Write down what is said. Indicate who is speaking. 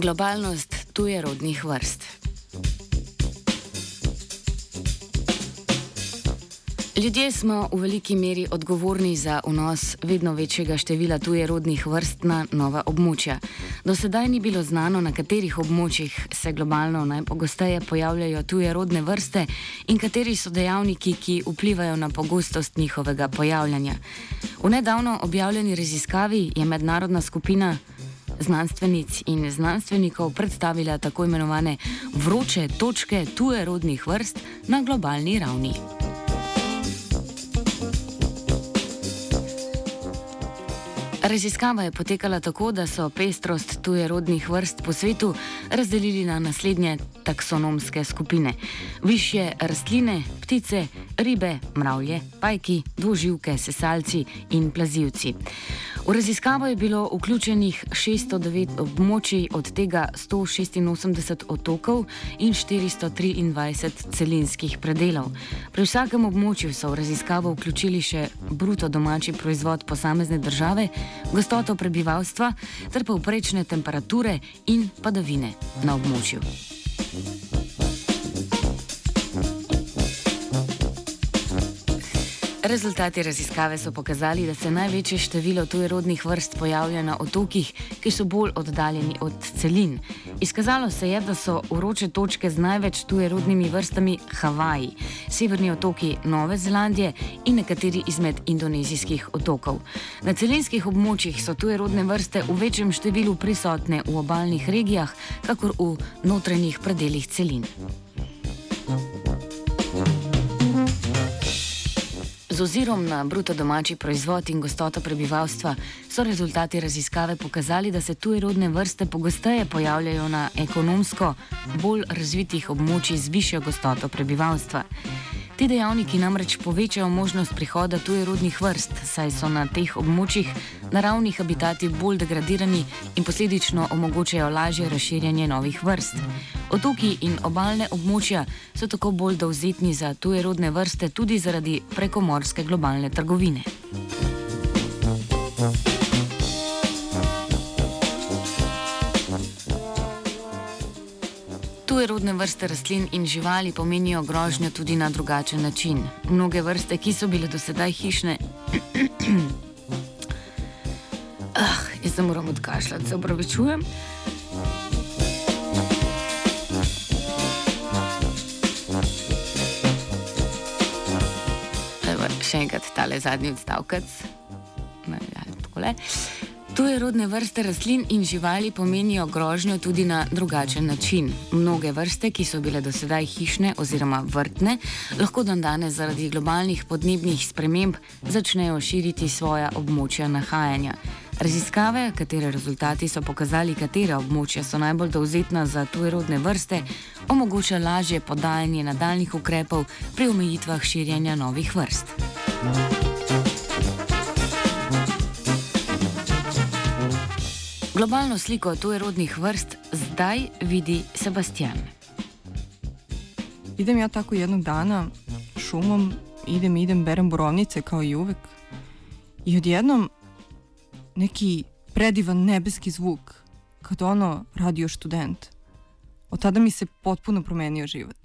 Speaker 1: Globalnost tujerodnih vrst. Ljudje smo v veliki meri odgovorni za vnos vedno večjega števila tujerodnih vrst na nova območja. Do sedaj ni bilo znano, na katerih območjih se globalno najpogosteje pojavljajo tujerodne vrste in kateri so dejavniki, ki vplivajo na pogostost njihovega pojavljanja. V nedavno objavljeni raziskavi je mednarodna skupina znanstvenic in znanstvenikov predstavila tako imenovane vroče točke tujerodnih vrst na globalni ravni. Raziskava je potekala tako, da so pestrost tujerodnih vrst po svetu razdelili na naslednje taksonomske skupine: više rastline, ptice, ribe, mravlje, pajki, dvoživke, sesalci in plazivci. V raziskavo je bilo vključenih 609 območij, od tega 186 otokov in 423 celinskih predelov. Pri vsakem območju so v raziskavo vključili še bruto domači proizvod posamezne države, gostoto prebivalstva ter povprečne temperature in padavine na območju. Rezultati raziskave so pokazali, da se največje število tujerodnih vrst pojavlja na otokih, ki so bolj oddaljeni od celin. Izkazalo se je, da so uroče točke z največ tujerodnimi vrstami Havaji, severni otoki Nove Zelandije in nekateri izmed indonezijskih otokov. Na celinskih območjih so tujerodne vrste v večjem številu prisotne v obaljnih regijah, kakor v notranjih predeljih celin. Ozirom na bruto domači proizvod in gostoto prebivalstva so rezultati raziskave pokazali, da se tuje rodne vrste pogosteje pojavljajo na ekonomsko bolj razvitih območjih z višjo gostoto prebivalstva. Ti dejavniki namreč povečajo možnost prihoda tujerodnih vrst, saj so na teh območjih naravni habitati bolj degradirani in posledično omogočajo lažje razširjanje novih vrst. Otoki in obaljne območja so tako bolj dovzetni za tujerodne vrste tudi zaradi prekomorske globalne trgovine. Tujerodne vrste rastlin in živali pomenijo grožnjo tudi na drugačen način. Mnoge vrste, ki so bile do sedaj hišne. ah, jaz se moram odkašljati, se upravičujem. Še enkrat tale zadnji odstavek. Ja, Tuje rodne vrste rastlin in živali pomenijo grožnjo tudi na drugačen način. Mnoge vrste, ki so bile do sedaj hišne oziroma vrtne, lahko dan danes zaradi globalnih podnebnih sprememb začnejo širiti svoja območja nahajanja. Raziskave, katere rezultati so pokazali, katera območja so najbolj dovzetna za tuje rodne vrste, omogoča lažje podajanje nadaljnih ukrepov pri omejitvah širjenja novih vrst. You. Globalno sliko tujerodnih vrst zdaj vidi Sebastian.
Speaker 2: Idem ja tako jednog dana šumom, idem, idem, berem borovnice kao i uvek. I odjednom neki predivan nebeski zvuk, kao ono radio student. Od tada mi se potpuno promenio život.